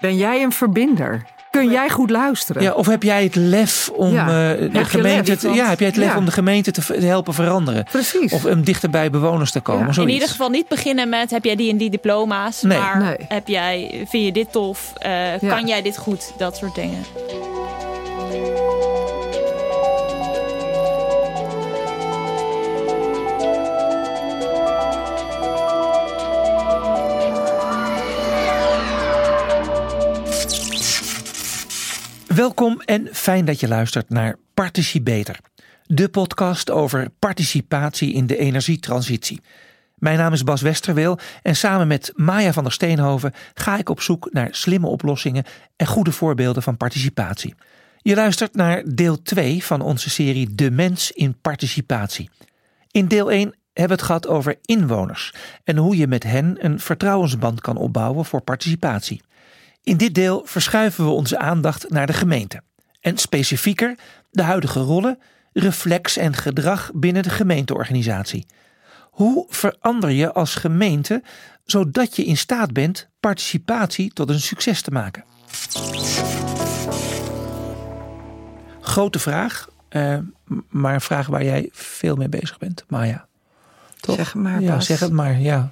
Ben jij een verbinder? Kun jij goed luisteren? Ja, of heb jij het lef om Ja. eh, de gemeente lef, te, want- ja, heb jij het lef ja. om de gemeente te, helpen veranderen? Precies. Of um, dichter bij bewoners te komen. Ja. In ieder geval niet beginnen met heb jij die en die diploma's. Nee. Maar Nee. heb jij, vind je dit tof? Eh, Ja. Kan jij dit goed? Dat soort dingen. Welkom en fijn dat je luistert naar Participeter. De podcast over participatie in de energietransitie. Mijn naam is Bas Westerweel en samen met Maya van der Steenhoven ga ik op zoek naar slimme oplossingen en goede voorbeelden van participatie. Je luistert naar deel 2 van onze serie De Mens in Participatie. In deel 1 hebben we het gehad over inwoners en hoe je met hen een vertrouwensband kan opbouwen voor participatie. In dit deel verschuiven we onze aandacht naar de gemeente. En specifieker de huidige rollen, reflex en gedrag binnen de gemeenteorganisatie. Hoe verander je als gemeente zodat je in staat bent participatie tot een succes te maken? Grote vraag, eh, maar een vraag waar jij veel mee bezig bent, Maya. Toch? Zeg maar, ja, Bas. zeg het maar. Ja.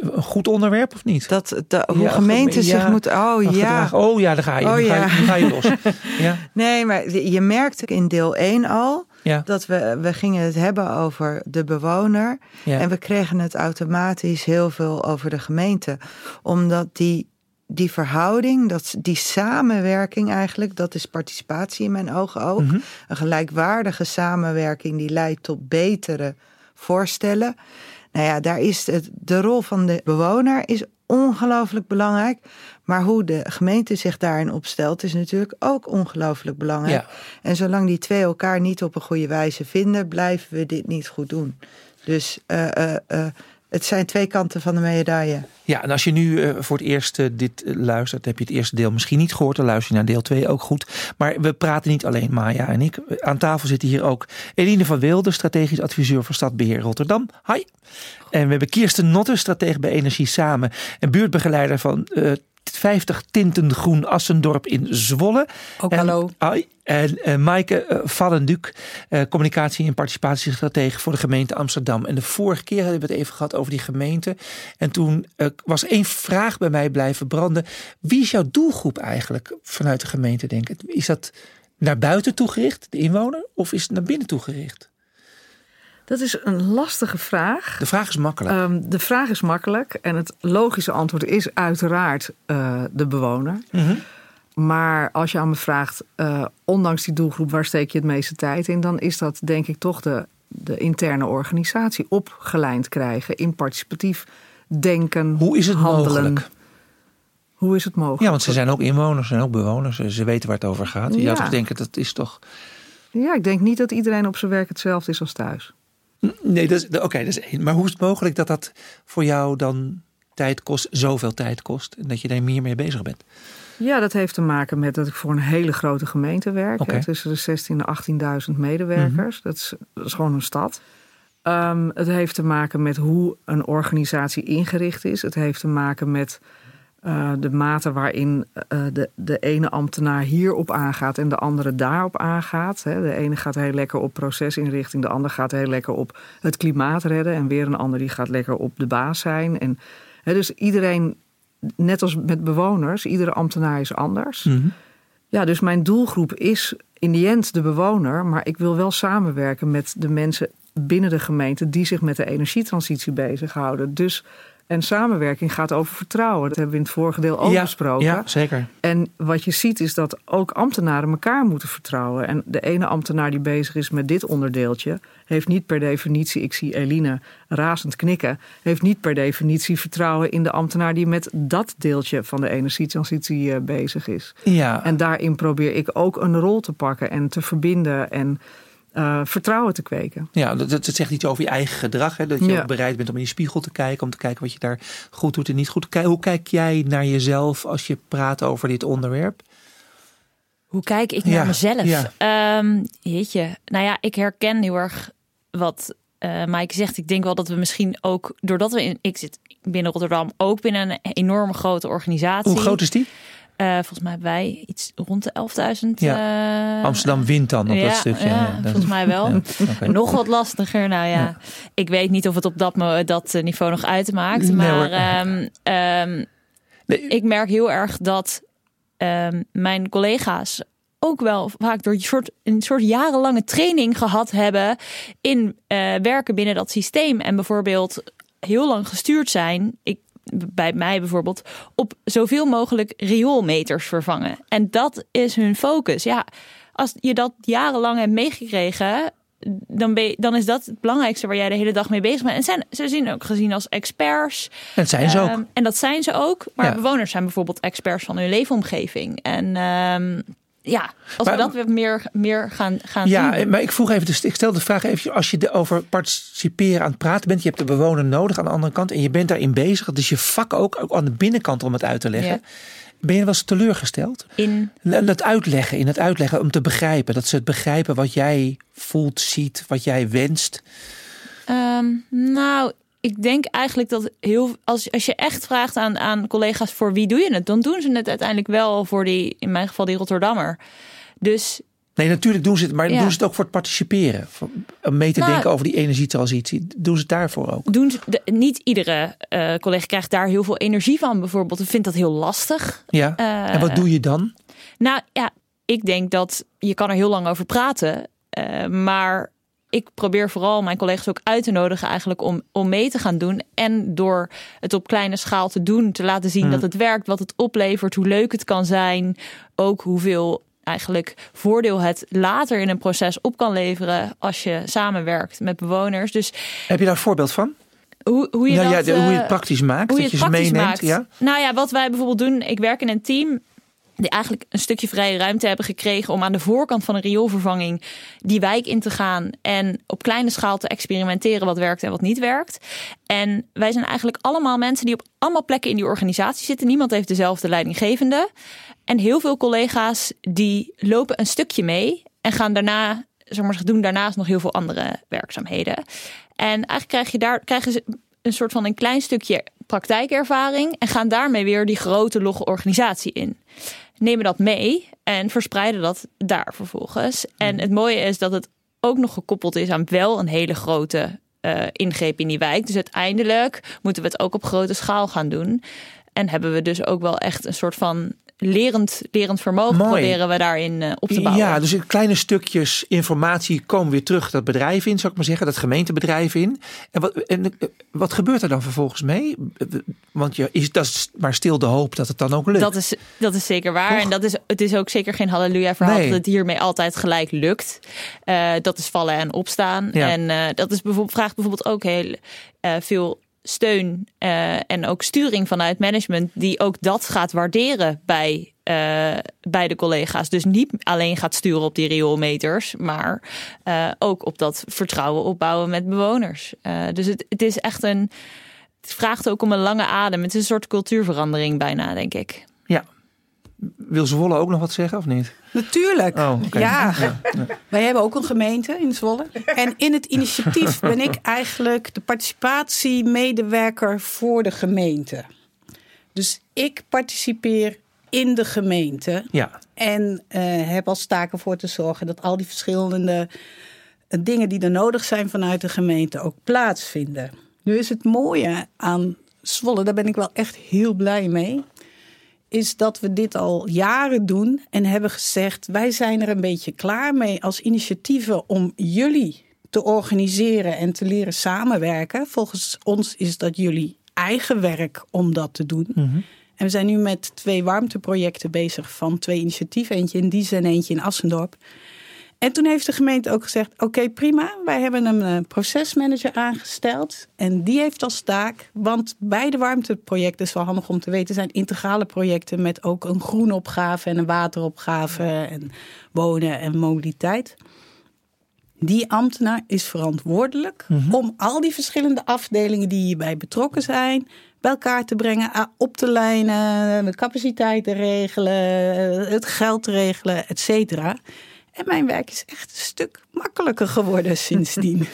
Een goed onderwerp of niet? Dat, de, hoe Ja, ja. zich moeten. Oh ja. Oh ja, daar ga je. Oh, nu, ga je ja. ga je los. Ja, Nee, maar je merkte in deel 1 al ja, dat we, we gingen het hebben over de bewoner. ja. En we kregen het automatisch heel veel over de gemeente. Omdat die, die verhouding, dat, die samenwerking eigenlijk, dat is participatie in mijn ogen ook. Mhm. Een gelijkwaardige samenwerking die leidt tot betere voorstellen. Nou ja, daar is het, de rol van de bewoner is ongelooflijk belangrijk. Maar hoe de gemeente zich daarin opstelt is natuurlijk ook ongelooflijk belangrijk. Ja. En zolang die twee elkaar niet op een goede wijze vinden, blijven we dit niet goed doen. Dus eh, eh, eh, het zijn twee kanten van de medaille. Ja, en als je nu eh, voor het eerst eh, dit eh, luistert, heb je het eerste deel misschien niet gehoord. Dan luister je naar deel 2 ook goed. Maar we praten niet alleen Maya en ik. Aan tafel zitten hier ook Eline van Wilde, strategisch adviseur voor Stadbeheer Rotterdam. Hi. En we hebben Kirsten Notte, stratege bij Energie Samen en buurtbegeleider van eh 50 Tinten Groen Assendorp in Zwolle. Ook En- hallo. Hoi. En eh Maaike uh, Vallenduc, eh, communicatie- en participatiestratege voor de gemeente Amsterdam. En de vorige keer hebben we het even gehad over die gemeente. En toen eh, was één vraag bij mij blijven branden. Wie is jouw doelgroep eigenlijk vanuit de gemeente, denk ik? Is dat naar buiten toegericht, de inwoner, of is het naar binnen toegericht? Dat is een lastige vraag. De vraag is makkelijk. Ehm, de vraag is makkelijk en het logische antwoord is uiteraard eh, de bewoner. Mhm. Maar als je aan me vraagt, eh, ondanks die doelgroep, waar steek je het meeste tijd in? Dan is dat denk ik toch de, de interne organisatie opgelijnd krijgen in participatief denken, Hoe is het handelen. mogelijk? Hoe is het mogelijk? Ja, want ze zijn ook inwoners en ook bewoners. Ze weten waar het over gaat. Je zou Ja. toch denken, dat is toch... Ja, ik denk niet dat iedereen op zijn werk hetzelfde is als thuis. Nee, dat is, oké, dat is één. Maar hoe is het mogelijk dat dat voor jou dan tijd kost, zoveel tijd kost, en dat je daar meer mee bezig bent? Ja, dat heeft te maken met dat ik voor een hele grote gemeente werk. Hè, Tussen de 16.000 en 18.000 medewerkers. dat, is, dat is gewoon een stad. Ehm, het heeft te maken met hoe een organisatie ingericht is. Het heeft te maken met eh, de mate waarin eh, de, de ene ambtenaar hierop aangaat en de andere daarop aangaat. hè. De ene gaat heel lekker op procesinrichting, de ander gaat heel lekker op het klimaat redden. En weer een ander die gaat lekker op de baas zijn. En, hè, dus iedereen, net als met bewoners, iedere ambtenaar is anders. Ja, dus mijn doelgroep is in die end de bewoner, maar ik wil wel samenwerken met de mensen binnen de gemeente die zich met de energietransitie bezighouden. Dus en samenwerking gaat over vertrouwen. Dat hebben we in het vorige deel ook ja, besproken. Ja, zeker. En wat je ziet is dat ook ambtenaren elkaar moeten vertrouwen. En de ene ambtenaar die bezig is met dit onderdeeltje, heeft niet per definitie, ik zie Eline razend knikken, heeft niet per definitie vertrouwen in de ambtenaar die met dat deeltje van de energietransitie eh, bezig is. Ja, En daarin probeer ik ook een rol te pakken en te verbinden en eh, vertrouwen te kweken. ja dat, dat zegt iets over je eigen gedrag. Hè? Dat je Ja. ook bereid bent om in die spiegel te kijken. Om te kijken wat je daar goed doet en niet goed. Kijk, Hoe kijk jij naar jezelf als je praat over dit onderwerp? Hoe kijk ik Ja, naar mezelf? ja. Jeetje. Nou ja, ik herken heel erg wat eh Mike zegt. Ik denk wel dat we misschien ook, doordat we in, ik zit binnen Rotterdam, ook binnen een enorme grote organisatie. Hoe groot is die? Uh, volgens mij hebben wij iets rond de 11.000. Ja. Uh, Amsterdam wint dan op ja, dat stukje. Ja, volgens mij wel. Nog wat lastiger. Nou ja, ik weet niet of het op dat, dat eh, niveau nog uitmaakt. Maar ehm, ehm, Nee, ik merk heel erg dat ehm, mijn collega's ook wel vaak door een soort, een soort jarenlange training gehad hebben in eh, werken binnen dat systeem. En bijvoorbeeld heel lang gestuurd zijn. Ik, bij mij bijvoorbeeld op zoveel mogelijk rioolmeters vervangen. En dat is hun focus. Ja, als je dat jarenlang hebt meegekregen, dan, ben je, dan is dat het belangrijkste waar jij de hele dag mee bezig bent. En zijn, ze zien ook gezien als experts. en zijn ze ook. Ehm, en dat zijn ze ook. Maar Ja. bewoners zijn bijvoorbeeld experts van hun leefomgeving. En ehm, ja, als Maar- we dat weer meer, meer gaan, gaan Ja, zien. maar ik vroeg even, dus ik stel de vraag even, als je over participeren aan het praten bent, je hebt de bewoner nodig aan de andere kant en je bent daarin bezig, is je vak ook, ook aan de binnenkant om het uit te leggen. Ja. Ben je wel eens teleurgesteld? In, Dat uitleggen, in het uitleggen om te begrijpen, dat ze het begrijpen wat jij voelt, ziet, wat jij wenst. ehm, nou, ik denk eigenlijk dat heel, als, als je echt vraagt aan, aan collega's voor wie doe je het, dan doen ze het uiteindelijk wel voor die, in mijn geval die Rotterdammer. Dus Nee, natuurlijk doen ze het, maar Ja. doen ze het ook voor het participeren? Om mee te Nou, denken over die energietransitie. Doen ze het daarvoor ook? doen ze, de- niet iedere eh, collega krijgt daar heel veel energie van, bijvoorbeeld. Ik vind dat heel lastig. Ja. Eh, en wat doe je dan? Nou ja, ik denk dat je kan er heel lang over praten. eh, maar ik probeer vooral mijn collega's ook uit te nodigen eigenlijk om, om mee te gaan doen. En door het op kleine schaal te doen, te laten zien dat het werkt, wat het oplevert, hoe leuk het kan zijn. Ook hoeveel eigenlijk voordeel het later in een proces op kan leveren als je samenwerkt met bewoners. Dus Heb je daar een voorbeeld van? hoe, hoe je nou dat, ja, de- hoe je eh, het praktisch maakt, hoe je dat je het ze praktisch meeneemt. maakt. Ja? Nou ja, wat wij bijvoorbeeld doen, ik werk in een team die eigenlijk een stukje vrije ruimte hebben gekregen om aan de voorkant van een rioolvervanging die wijk in te gaan en op kleine schaal te experimenteren wat werkt en wat niet werkt. En wij zijn eigenlijk allemaal mensen die op allemaal plekken in die organisatie zitten. Niemand heeft dezelfde leidinggevende. En heel veel collega's die lopen een stukje mee en gaan daarna, zeg maar, doen daarnaast nog heel veel andere werkzaamheden. En eigenlijk krijg je daar, krijgen ze een soort van een klein stukje praktijkervaring en gaan daarmee weer die grote logge organisatie in. Nemen dat mee en verspreiden dat daar vervolgens. En het mooie is dat het ook nog gekoppeld is aan wel een hele grote eh, ingreep in die wijk. Dus uiteindelijk moeten we het ook op grote schaal gaan doen. En hebben we dus ook wel echt een soort van lerend, lerend vermogen Mooi. proberen we daarin eh, op te bouwen. Ja, dus in kleine stukjes informatie komen weer terug dat bedrijf in, zou ik maar zeggen, dat gemeentebedrijf in. En wat, en eh, wat gebeurt er dan vervolgens mee? Want je is dat is maar stil de hoop dat het dan ook lukt. Dat is, dat is zeker waar. En dat is, het is ook zeker geen halleluja verhaal Nee. dat het hiermee altijd gelijk lukt. Eh, dat is vallen en opstaan. Ja. En dat is bijvoorbeeld, vraagt bijvoorbeeld ook heel eh, veel steun eh, en ook sturing vanuit management die ook dat gaat waarderen bij, eh, bij de collega's. Dus niet alleen gaat sturen op die rioolmeters, maar eh, ook op dat vertrouwen opbouwen met bewoners. Dus het, het is echt een. Het vraagt ook om een lange adem. Het is een soort cultuurverandering bijna, denk ik. Wil Zwolle ook nog wat zeggen of niet? Natuurlijk. Oh. Ja. Ja, Wij hebben ook een gemeente in Zwolle. En in het initiatief ben ik eigenlijk de participatiemedewerker voor de gemeente. Dus ik participeer in de gemeente. Ja. En eh, heb als taak ervoor te zorgen dat al die verschillende eh, dingen die er nodig zijn vanuit de gemeente ook plaatsvinden. Nu is het mooie aan Zwolle, daar ben ik wel echt heel blij mee. Is dat we dit al jaren doen en hebben gezegd: wij zijn er een beetje klaar mee als initiatieven om jullie te organiseren en te leren samenwerken. Volgens ons is dat jullie eigen werk om dat te doen. En we zijn nu met twee warmteprojecten bezig van twee initiatieven. Eentje in Diezen en eentje in Assendorp. En toen heeft de gemeente ook gezegd: Oké, prima. Wij hebben een eh, procesmanager aangesteld. En die heeft als taak. Want beide warmteprojecten, is wel handig om te weten, zijn integrale projecten met ook een groenopgave en een wateropgave. En wonen en mobiliteit. Die ambtenaar is verantwoordelijk om al die verschillende afdelingen die hierbij betrokken zijn, bij elkaar te brengen, ah, op te lijnen, de capaciteit te regelen, het geld te regelen, et cetera. En mijn werk is echt een stuk makkelijker geworden sindsdien.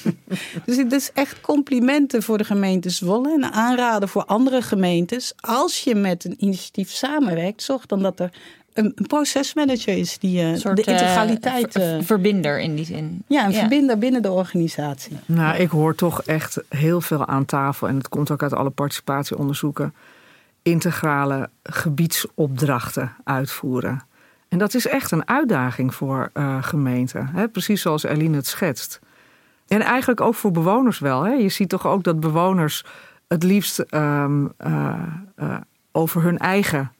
dus het is echt complimenten voor de gemeente Zwolle en aanraden voor andere gemeentes. Als je met een initiatief samenwerkt, zorg dan dat er een, procesmanager is die uh, de eh, integraliteit. Uh, verbinder in die zin. Ja, een verbinder binnen de organisatie. Nou, ik hoor toch echt heel veel aan tafel en het komt ook uit alle participatieonderzoeken. Integrale gebiedsopdrachten uitvoeren. En dat is echt een uitdaging voor uh, gemeenten. Hè? Precies zoals Eline het schetst. En eigenlijk ook voor bewoners wel. Hè? Je ziet toch ook dat bewoners het liefst um, uh, uh, over hun eigen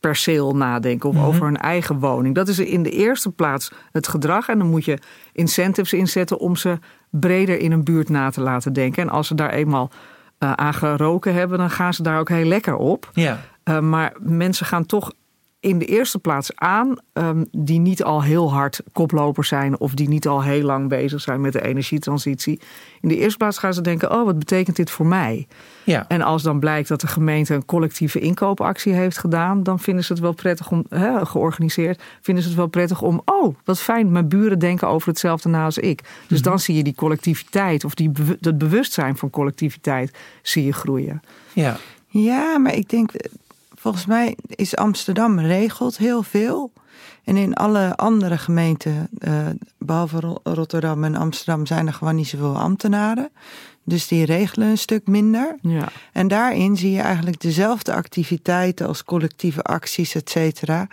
perceel nadenken of mm -hmm. over hun eigen woning. Dat is in de eerste plaats het gedrag. En dan moet je incentives inzetten om ze breder in een buurt na te laten denken. En als ze daar eenmaal aan geroken hebben, dan gaan ze daar ook heel lekker op. Ja. maar mensen gaan toch in de eerste plaats aan um, die niet al heel hard koplopers zijn of die niet al heel lang bezig zijn met de energietransitie. In de eerste plaats gaan ze denken: oh, wat betekent dit voor mij? Ja. En als dan blijkt dat de gemeente een collectieve inkoopactie heeft gedaan, dan vinden ze het wel prettig om, he, georganiseerd, vinden ze het wel prettig om, oh, wat fijn, mijn buren denken over hetzelfde na als ik. Dus mm -hmm. dan zie je die collectiviteit of die, het bewustzijn van collectiviteit zie je groeien. Ja. Ja, maar ik denk Volgens mij is Amsterdam regelt heel veel. En in alle andere gemeenten, uh, behalve Rotterdam en Amsterdam, zijn er gewoon niet zoveel ambtenaren. Dus die regelen een stuk minder. Ja. En daarin zie je eigenlijk dezelfde activiteiten als collectieve acties, et cetera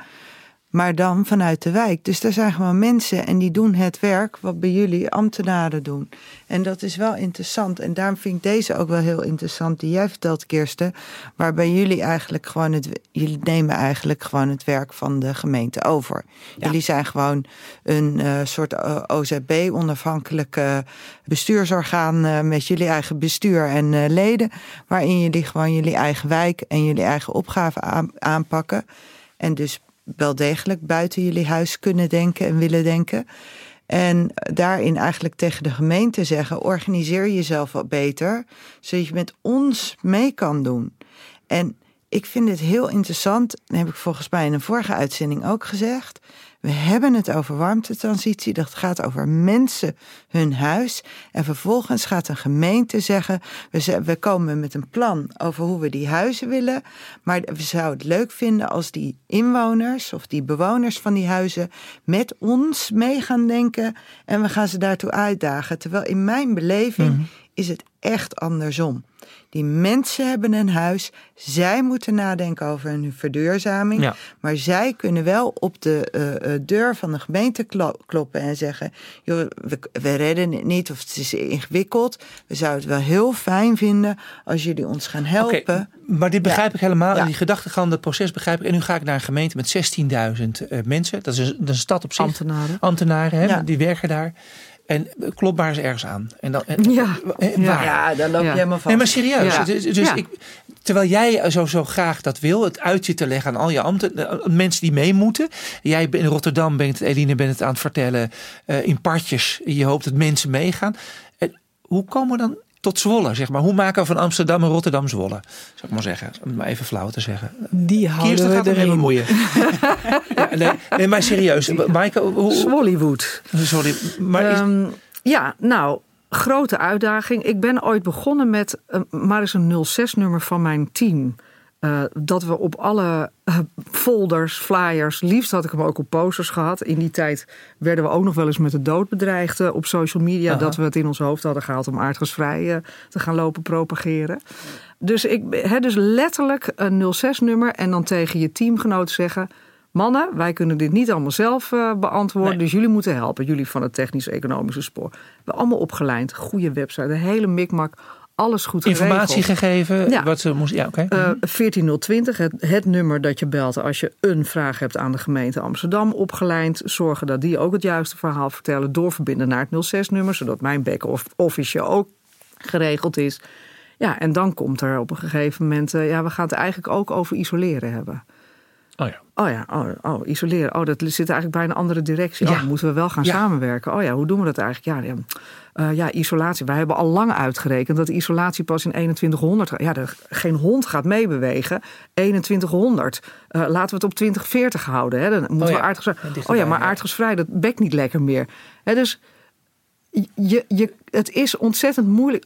maar dan vanuit de wijk. Dus er zijn gewoon mensen en die doen het werk wat bij jullie ambtenaren doen. En dat is wel interessant. En daarom vind ik deze ook wel heel interessant, die jij vertelt, Kirsten. Waarbij jullie eigenlijk gewoon het. Jullie nemen eigenlijk gewoon het werk van de gemeente over. Ja. Jullie zijn gewoon een uh, soort uh, OZB, onafhankelijke bestuursorgaan uh, met jullie eigen bestuur en leden. Waarin jullie gewoon jullie eigen wijk en jullie eigen opgaven aan, aanpakken. En dus wel degelijk buiten jullie huis kunnen denken en willen denken. En daarin eigenlijk tegen de gemeente zeggen: organiseer jezelf wat beter, zodat je met ons mee kan doen. En ik vind het heel interessant, heb ik volgens mij in een vorige uitzending ook gezegd. We hebben het over warmtetransitie. Dat gaat over mensen, hun huis. En vervolgens gaat een gemeente zeggen: we, we komen met een plan over hoe we die huizen willen. Maar we zouden het leuk vinden als die inwoners of die bewoners van die huizen met ons mee gaan denken. En we gaan ze daartoe uitdagen. Terwijl in mijn beleving -hmm. Is het echt andersom. Die mensen hebben een huis. Zij moeten nadenken over hun verduurzaming. Ja. Maar zij kunnen wel op de uh, deur van de gemeente kloppen en zeggen: joh, we, we, redden het niet of het is ingewikkeld. We zouden het wel heel fijn vinden als jullie ons gaan helpen. Okay, maar dit begrijp ja. ik helemaal. Ja. En die gedachtegang, dat proces begrijp ik. En nu ga ik naar een gemeente met 16.000 uh, mensen. Dat is een, dat is een stad op zich. Ambtenaren. Ambtenaren, hè, die werken daar. En klopt maar eens ergens aan. En dan, en, Ja. en waar? Ja, daar loop je Ja. helemaal van. Nee, maar serieus. Ja. Dus, dus Ja. ik, terwijl jij zo, zo graag dat wil, het uitje te leggen aan al je ambten, eh, mensen die mee moeten. Jij in Rotterdam bent het, Eline bent het aan het vertellen, uh, in partjes. Je hoopt dat mensen meegaan. En hoe komen we dan tot Zwolle, zeg maar? Hoe maken we van Amsterdam en Rotterdam Zwolle? Zou ik maar zeggen, om het maar even flauw te zeggen. Die houden Kirsten we gaat erin. bemoeien. ja, nee, nee, maar serieus. Maaike, hoe... Swollywood. Sorry, maar is, Ehm, ja, nou, grote uitdaging. Ik ben ooit begonnen met uh, maar eens een 06-nummer van mijn team. Uh, dat we op alle uh, folders, flyers, liefst had ik hem ook op posters gehad. In die tijd werden we ook nog wel eens met de dood bedreigd uh, op social media. Aha. Dat we het in ons hoofd hadden gehaald om aardgasvrij te gaan lopen propageren. Dus ik he, dus letterlijk een 06-nummer en dan tegen je teamgenoot zeggen... Mannen, wij kunnen dit niet allemaal zelf uh, beantwoorden, nee. dus jullie moeten helpen. Jullie van het technisch-economische spoor. We hebben allemaal opgeleid, goede website, de hele mikmak, alles goed Informatie geregeld. gegeven, Ja. wat ze moesten, ja oké. Uh, 14020, het, het, nummer dat je belt als je een vraag hebt aan de gemeente Amsterdam opgeleid. Zorgen dat die ook het juiste verhaal vertellen, doorverbinden naar het 06-nummer, zodat mijn back-office ook geregeld is. Ja, en dan komt er op een gegeven moment, uh, ja, we gaan het eigenlijk ook over isoleren hebben. Oh ja. Oh ja, oh, oh, isoleren. Oh, dat zit eigenlijk bij een andere directie. Oh, Ja. dan moeten we wel gaan Ja. samenwerken. Oh ja, hoe doen we dat eigenlijk? Ja, ja, eh, ja, isolatie. Wij hebben al lang uitgerekend dat isolatie pas in 2100... gaat. Ja, er, geen hond gaat meebewegen. 2100. Eh, laten we het op 2040 houden. Hè. Dan moeten ja. we aardgasvrij... Oh ja, maar aardgasvrij, dat bekt niet lekker meer. Hè, dus je, je, het is ontzettend moeilijk.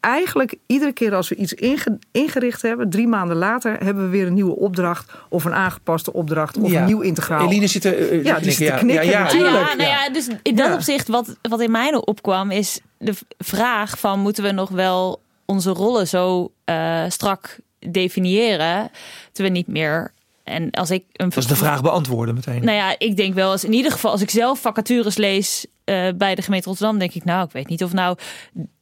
Eigenlijk iedere keer als we iets inge- ingericht hebben, drie maanden later hebben we weer een nieuwe opdracht of een aangepaste opdracht of Ja. een nieuw integraal. Eline zit er. eh, Ja, die zit te knikken Ja, ja, Nou natuurlijk. ja, nou ja, dus in dat Ja. opzicht, wat, wat in mij nog opkwam, is de vraag van moeten we nog wel onze rollen zo eh, strak definiëren, terwijl we niet meer. En als ik een Dat is de vraag beantwoorden meteen. Nou ja, ik denk wel eens in ieder geval als ik zelf vacatures lees eh, bij de gemeente Rotterdam, denk ik nou, ik weet niet of nou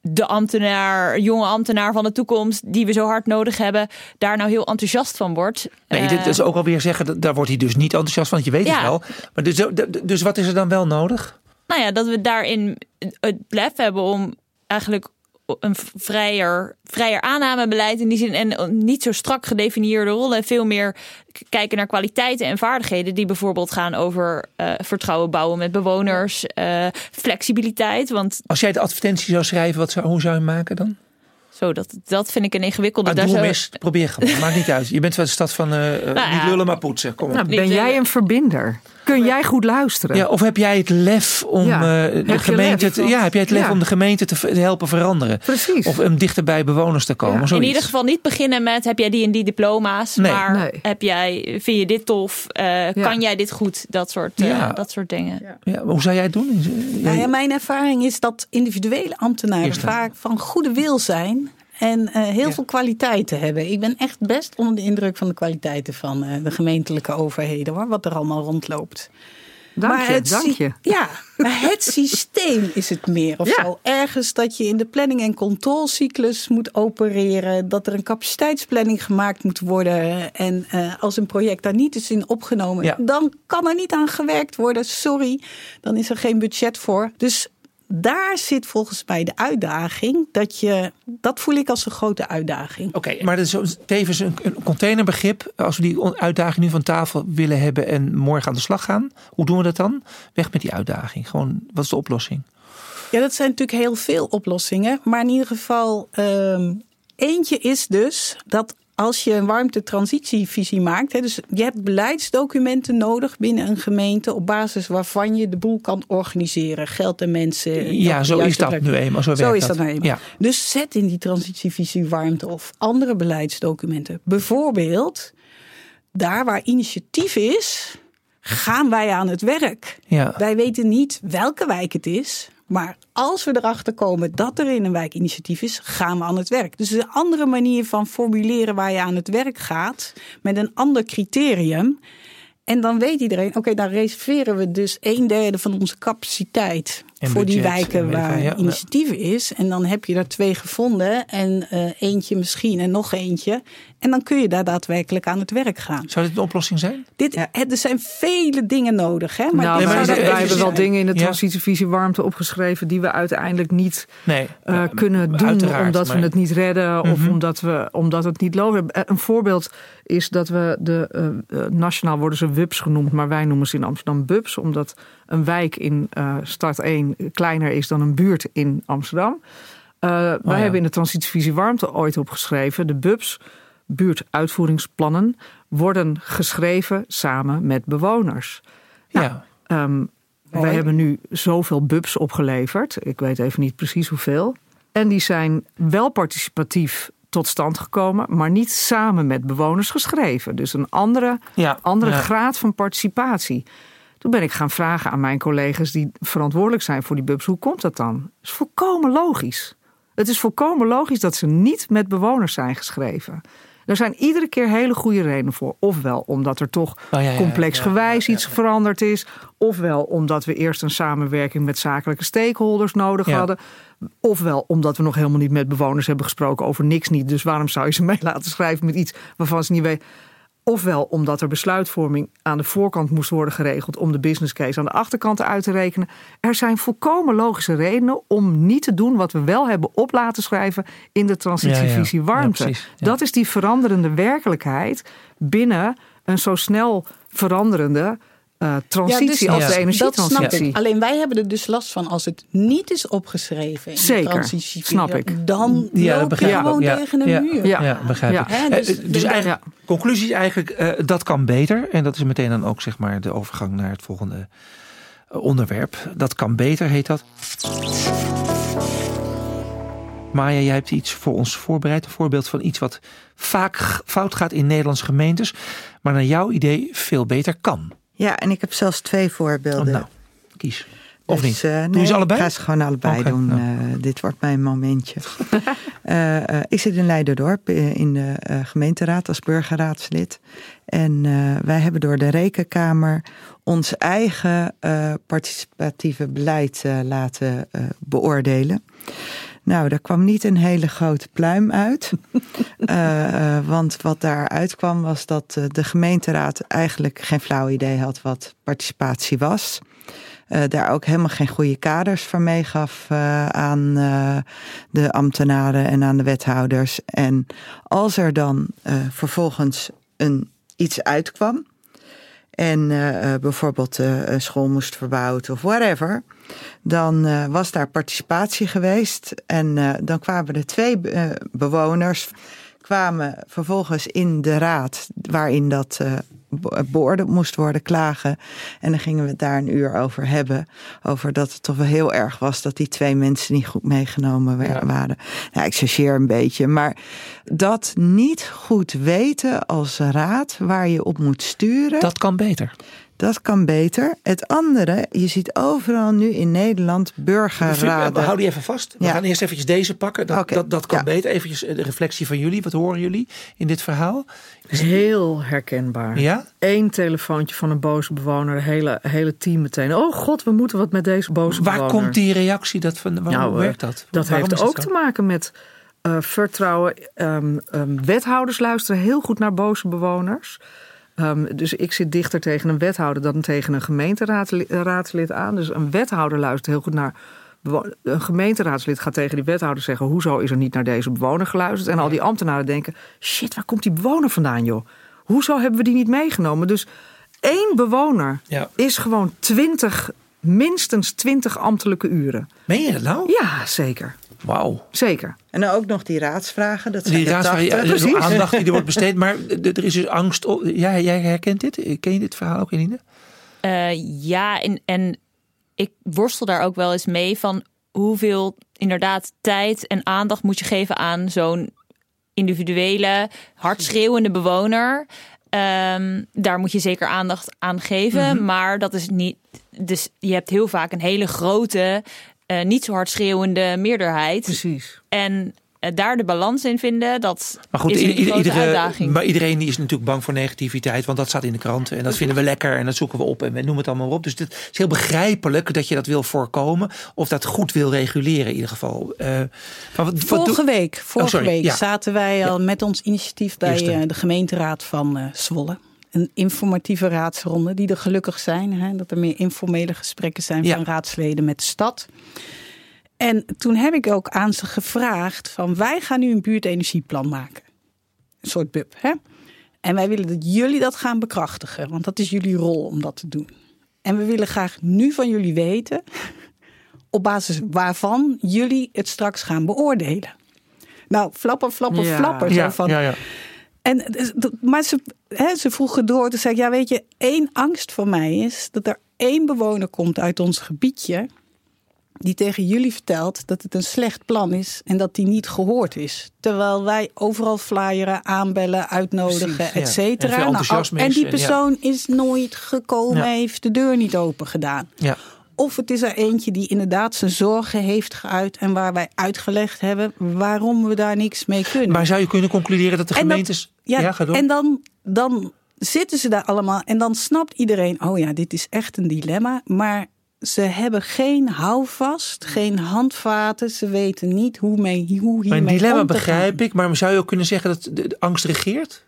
de ambtenaar, jonge ambtenaar van de toekomst die we zo hard nodig hebben, daar nou heel enthousiast van wordt. Nee, Eh, dit is ook alweer zeggen, dat- daar wordt hij dus niet enthousiast van, want je weet het wel. Maar dus, dus wat is er dan wel nodig? Nou ja, dat we daarin het lef hebben om eigenlijk een vrijer, vrijer aannamebeleid in die zin en niet zo strak gedefinieerde rollen en veel meer kijken naar kwaliteiten en vaardigheden die bijvoorbeeld gaan over eh, vertrouwen bouwen met bewoners, eh, flexibiliteit, want Als jij de advertentie zou schrijven, wat zou, hoe zou je hem maken dan? zo dat dat vind ik een ingewikkelde. Ah, Daar doe eens, probeer gewoon. Maakt niet uit. Je bent wel de stad van eh, eh, Nou niet ja. lullen maar poetsen. Kom op. Nou, ben jij een verbinder? Kun jij goed luisteren? Ja, of heb jij het lef om Ja. eh, de gemeente lef? te, ja, heb jij het lef Ja. om de gemeente te, te helpen veranderen? Precies. Of om dichter bij bewoners te komen. Ja. in ieder geval niet beginnen met heb jij die en die diploma's, Nee. maar Nee. heb jij vind je dit tof, Eh, kan jij dit goed, dat soort eh, dat soort dingen. Ja. Hoe zou jij het doen? Nou ja, mijn ervaring is dat individuele ambtenaren vaak van goede wil zijn. En eh, heel Ja. veel kwaliteiten hebben. Ik ben echt best onder de indruk van de kwaliteiten van eh, de gemeentelijke overheden. Hoor, wat er allemaal rondloopt. Dank Maar je, het dank sy- je. Ja, maar het systeem is het meer of Ja. zo. Ergens dat je in de planning- en controlecyclus moet opereren. Dat er een capaciteitsplanning gemaakt moet worden. En eh, als een project daar niet is in opgenomen, Ja. dan kan er niet aan gewerkt worden. Sorry, dan is er geen budget voor. Dus daar zit volgens mij de uitdaging. Dat, je, dat voel ik als een grote uitdaging. Oké, maar dat is tevens een, een containerbegrip. Als we die uitdaging nu van tafel willen hebben en morgen aan de slag gaan, hoe doen we dat dan? Weg met die uitdaging. Gewoon, wat is de oplossing? Ja, dat zijn natuurlijk heel veel oplossingen. Maar in ieder geval, ehm, eentje is dus dat als je een warmtetransitievisie maakt, hè, dus je hebt beleidsdocumenten nodig binnen een gemeente op basis waarvan je de boel kan organiseren, geld en mensen. Ja, zo is dat plek. nu eenmaal. Zo, Zo werkt is dat nou eenmaal. Ja. Dus zet in die transitievisie warmte of andere beleidsdocumenten. Bijvoorbeeld, daar waar initiatief is, gaan wij aan het werk. Ja. Wij weten niet welke wijk het is. Maar als we erachter komen dat er in een wijk initiatief is, gaan we aan het werk. Dus een andere manier van formuleren waar je aan het werk gaat. Met een ander criterium. En dan weet iedereen, oké, dan reserveren we dus een derde van onze capaciteit En voor die budget, wijken waar ja. initiatief is. En dan heb je er twee gevonden en eh, eentje misschien en nog eentje. En dan kun je daar daadwerkelijk aan het werk gaan. Zou dit een oplossing zijn? Dit, er zijn vele dingen nodig. Hè? Maar nou, maar wij, hebben wel dingen in de transitievisie warmte opgeschreven die we uiteindelijk niet Nee. eh, kunnen doen omdat maar- we het niet redden of Mhm. omdat, we, omdat het niet loopt. Eh, Een voorbeeld is dat we de nationaal worden ze WUBs genoemd, maar wij noemen ze in Amsterdam BUBs, omdat een wijk in eh, stad 1 kleiner is dan een buurt in Amsterdam. Eh, wij ja. hebben in de transitievisie warmte ooit opgeschreven, de BUBs, buurtuitvoeringsplannen, worden geschreven samen met bewoners. Nou, ja. Ehm, wij hebben nu zoveel bubs opgeleverd. Ik weet even niet precies hoeveel. En die zijn wel participatief tot stand gekomen, maar niet samen met bewoners geschreven. Dus een andere, ja. andere ja. graad van participatie. Toen ben ik gaan vragen aan mijn collega's die verantwoordelijk zijn voor die bubs: hoe komt dat dan? Dat is volkomen logisch. Het is volkomen logisch dat ze niet met bewoners zijn geschreven. Er zijn iedere keer hele goede redenen voor. Ofwel omdat er toch Oh, ja, ja, complexgewijs iets veranderd is. Ofwel omdat we eerst een samenwerking met zakelijke stakeholders nodig hadden. Ofwel omdat we nog helemaal niet met bewoners hebben gesproken over niks niet. Dus waarom zou je ze mee laten schrijven met iets waarvan ze niet weten. Ofwel omdat er besluitvorming aan de voorkant moest worden geregeld om de business case aan de achterkant uit te rekenen. Er zijn volkomen logische redenen om niet te doen wat we wel hebben op laten schrijven in de transitievisie Ja, ja. Ja, warmte. precies. Dat is die veranderende werkelijkheid binnen een zo snel veranderende uh, transitie ja, dus, als de energietransitie. Dat snap ik. Alleen wij hebben er dus last van als het niet is opgeschreven in Zeker, de transitie. snap ik. Dan ja, loop je gewoon ja, tegen een muur. Ja, begrijp ik. He, dus, uh, dus eigenlijk, conclusie is eigenlijk, uh, dat kan beter. En dat is meteen dan ook zeg maar de overgang naar het volgende onderwerp. Dat kan beter, heet dat. Maya, jij hebt iets voor ons voorbereid. Een voorbeeld van iets wat vaak fout gaat in Nederlandse gemeentes. Maar naar jouw idee veel beter kan. Ja, en ik heb zelfs twee voorbeelden. Oh, nou, kies. Of dus, niet? Uh, Doe nee, ze allebei? Ik ga ze gewoon allebei okay, doen. Nou. Uh, dit wordt mijn momentje. uh, ik zit in Leiderdorp in de gemeenteraad als burgerraadslid. En wij hebben door de Rekenkamer ons eigen participatieve beleid laten beoordelen. Nou, daar kwam niet een hele grote pluim uit. uh, want wat daaruit kwam was dat uh, de gemeenteraad eigenlijk geen flauw idee had wat participatie was. Uh, daar ook helemaal geen goede kaders voor meegaf aan de ambtenaren en aan de wethouders. En als er dan vervolgens een, iets uitkwam, en bijvoorbeeld een school moest verbouwd of whatever, dan uh, was daar participatie geweest. En uh, dan kwamen er twee uh, bewoners, kwamen vervolgens in de raad waarin dat beoordeeld moest worden, klagen. En dan gingen we het daar een uur over hebben. Over dat het toch wel heel erg was dat die twee mensen niet goed meegenomen ja. waren. Nou, ik chargeer een beetje. Maar dat niet goed weten als raad waar je op moet sturen. Dat kan beter. Dat kan beter. Het andere, je ziet overal nu in Nederland burgerraden. Hou die even vast. We Ja. gaan eerst eventjes deze pakken. Dat, dat, dat kan ja. beter. Eventjes de reflectie van jullie. Wat horen jullie in dit verhaal? Heel herkenbaar. Ja? Eén telefoontje van een boze bewoner, het hele, hele team meteen. Oh god, we moeten wat met deze boze Waar bewoner. komt die reactie? Dat van, waarom Nou, eh, werkt dat? Dat Waarom heeft is ook te maken met eh, vertrouwen. Ehm, ehm, wethouders luisteren heel goed naar boze bewoners. Ehm, dus ik zit dichter tegen een wethouder dan tegen een gemeenteraadslid aan. Dus een wethouder luistert heel goed naar. Een gemeenteraadslid gaat tegen die wethouder zeggen: Hoezo is er niet naar deze bewoner geluisterd? En al die ambtenaren denken: Shit, waar komt die bewoner vandaan, joh? Hoezo hebben we die niet meegenomen? Dus één bewoner Ja. is gewoon twintig, minstens twintig ambtelijke uren. Meen je dat nou? Ja, zeker. Wauw. Zeker. En dan ook nog die raadsvragen. Dat zijn Die raadsvraag, 80. ja, de precies. aandacht die er wordt besteed. Maar er is dus angst. op- Ja, jij herkent dit? Ken je dit verhaal ook, Eline? Eh, ja, en, en ik worstel daar ook wel eens mee van hoeveel inderdaad tijd en aandacht moet je geven aan zo'n individuele, hardschreeuwende bewoner. Ehm, daar moet je zeker aandacht aan geven, maar dat is niet. Dus je hebt heel vaak een hele grote, eh, niet zo hard schreeuwende meerderheid. Precies. En eh, daar de balans in vinden, dat Maar goed, is een ieder- grote iedere- uitdaging. maar iedereen die is natuurlijk bang voor negativiteit. Want dat staat in de kranten. En dat vinden we lekker. En dat zoeken we op. En we noemen het allemaal op. Dus het is heel begrijpelijk dat je dat wil voorkomen. Of dat goed wil reguleren in ieder geval. Eh, maar wat, wat Vorige week, vorige week ja. zaten wij al met ons initiatief bij eh, de gemeenteraad van eh, Zwolle. Een informatieve raadsronde, die er gelukkig zijn. Hè, dat er meer informele gesprekken zijn Ja. van raadsleden met de stad. En toen heb ik ook aan ze gevraagd van wij gaan nu een buurtenergieplan maken. Een soort bub. Hè? En wij willen dat jullie dat gaan bekrachtigen. Want dat is jullie rol om dat te doen. En we willen graag nu van jullie weten op basis waarvan jullie het straks gaan beoordelen. Nou, flapper, flapper, Ja. flapper. Zo ja, van, ja, ja. En, dus maar ze, hè, ze vroegen door. Toen zei ik, ja weet je, één angst voor mij is... dat er één bewoner komt uit ons gebiedje... die tegen jullie vertelt dat het een slecht plan is... en dat die niet gehoord is. Terwijl wij overal flyeren, aanbellen, uitnodigen, Precies, et ja. cetera. En Nou, en die en ja. persoon is nooit gekomen, Ja. heeft de deur niet open gedaan. ja. Of het is er eentje die inderdaad zijn zorgen heeft geuit... en waar wij uitgelegd hebben waarom we daar niks mee kunnen. Maar zou je kunnen concluderen dat de En dat- gemeentes... Ja, ga door. en dan, dan zitten ze daar allemaal en dan snapt iedereen: oh ja, dit is echt een dilemma. Maar ze hebben geen houvast, geen handvaten. Ze weten niet hoe, mee, hoe hiermee Mijn dilemma om te begrijp gaan. ik. Maar zou je ook kunnen zeggen dat de, de angst regeert?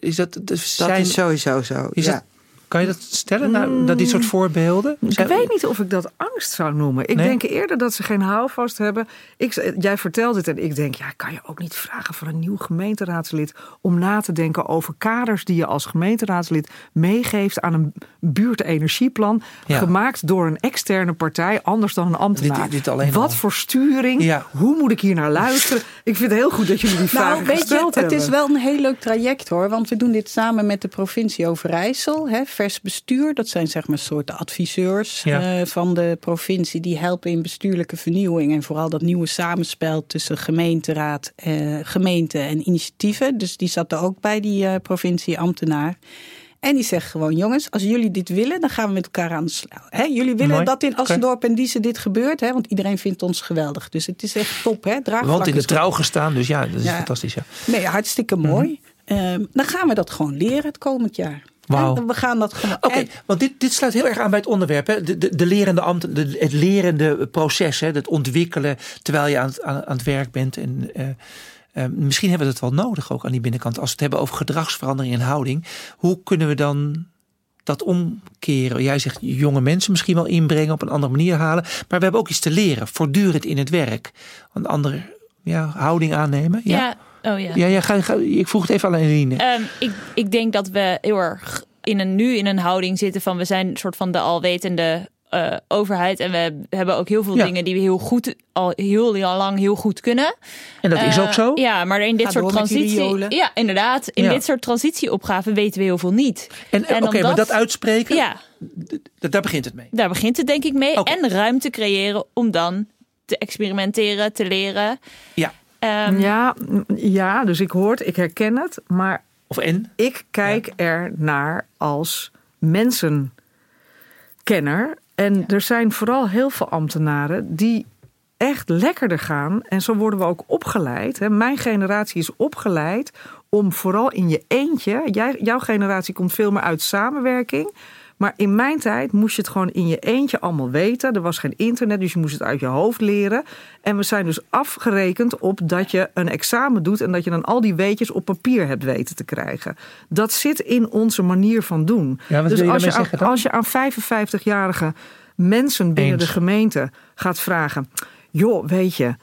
Is dat, de, Dat zijn, is sowieso zo. Is ja. dat- Kan je dat stellen, naar, naar dit soort voorbeelden? Ik weet niet of ik dat angst zou noemen. Ik Nee? denk eerder dat ze geen houvast hebben. Ik, jij vertelt het en ik denk, ja, kan je ook niet vragen voor een nieuw gemeenteraadslid om na te denken over kaders die je als gemeenteraadslid meegeeft aan een buurtenergieplan, Ja. gemaakt door een externe partij, anders dan een ambtenaar. Dit- dit alleen Wat al. voor sturing? Ja. Hoe moet ik hier naar luisteren? Ik vind het heel goed dat jullie die vragen Nou, je, gesteld het hebben. is wel een heel leuk traject hoor. Want we doen dit samen met de provincie Overijssel. Hè, vers bestuur, dat zijn zeg maar soorten adviseurs Ja. eh, van de provincie. Die helpen in bestuurlijke vernieuwing. En vooral dat nieuwe samenspel tussen gemeenteraad, eh, gemeente en initiatieven. Dus die zat er ook bij, die eh, provincie-ambtenaar. En die zegt gewoon, jongens, als jullie dit willen, dan gaan we met elkaar aan de slag. Jullie willen Mooi. dat in. Assendorp en Diezen dit gebeurt, hè, want iedereen vindt ons geweldig. Dus het is echt top, hè? Draagvlak Want in de trouw gestaan, dus ja, dat is Ja. fantastisch. Ja. Nee, hartstikke mooi. Ehm, dan gaan we dat gewoon leren het komend jaar. En we gaan dat gewoon. Oké, want dit, dit sluit heel erg aan bij het onderwerp. Hè? De, de, de lerende ambt, de, het lerende proces, hè? het ontwikkelen terwijl je aan het, aan, aan het werk bent. En, eh, eh, misschien hebben we het wel nodig ook aan die binnenkant. Als we het hebben over gedragsverandering en houding. Hoe kunnen we dan dat omkeren? Jij zegt jonge mensen misschien wel inbrengen, op een andere manier halen. Maar we hebben ook iets te leren, voortdurend in het werk. Een andere ja, houding aannemen. Ja, Ja. Oh ja. ja. ja, ga, ga- ik vroeg het even aan Eline. Ehm, ik, ik denk dat we heel erg in een, nu in een houding zitten van we zijn een soort van de alwetende eh, overheid. En we hebben ook heel veel Ja. dingen die we heel goed, al heel, heel lang heel goed kunnen. En dat is Eh, ook zo. Ja, maar in dit soort transitie. Ja, inderdaad. In Ja. dit soort transitieopgaven weten we heel veel niet. En, en oké, dan maar dat- dat uitspreken, Ja, daar begint het mee. daar begint het denk ik mee. En ruimte creëren om dan te experimenteren, te leren. Ja. Ehm, Ja, ja, dus ik hoor het, ik herken het. Maar Of en? ik kijk er naar als mensenkenner. En er zijn vooral heel veel ambtenaren die echt lekkerder gaan. En zo worden we ook opgeleid. Hè. Mijn generatie is opgeleid om vooral in je eentje. Jij, jouw generatie komt veel meer uit samenwerking. Maar in mijn tijd moest je het gewoon in je eentje allemaal weten. Er was geen internet, dus je moest het uit je hoofd leren. En we zijn dus afgerekend op dat je een examen doet en dat je dan al die weetjes op papier hebt weten te krijgen. Dat zit in onze manier van doen. Ja, dus je als, je aan, als je aan 55-jarige mensen binnen Eens. de gemeente gaat vragen: joh, weet je,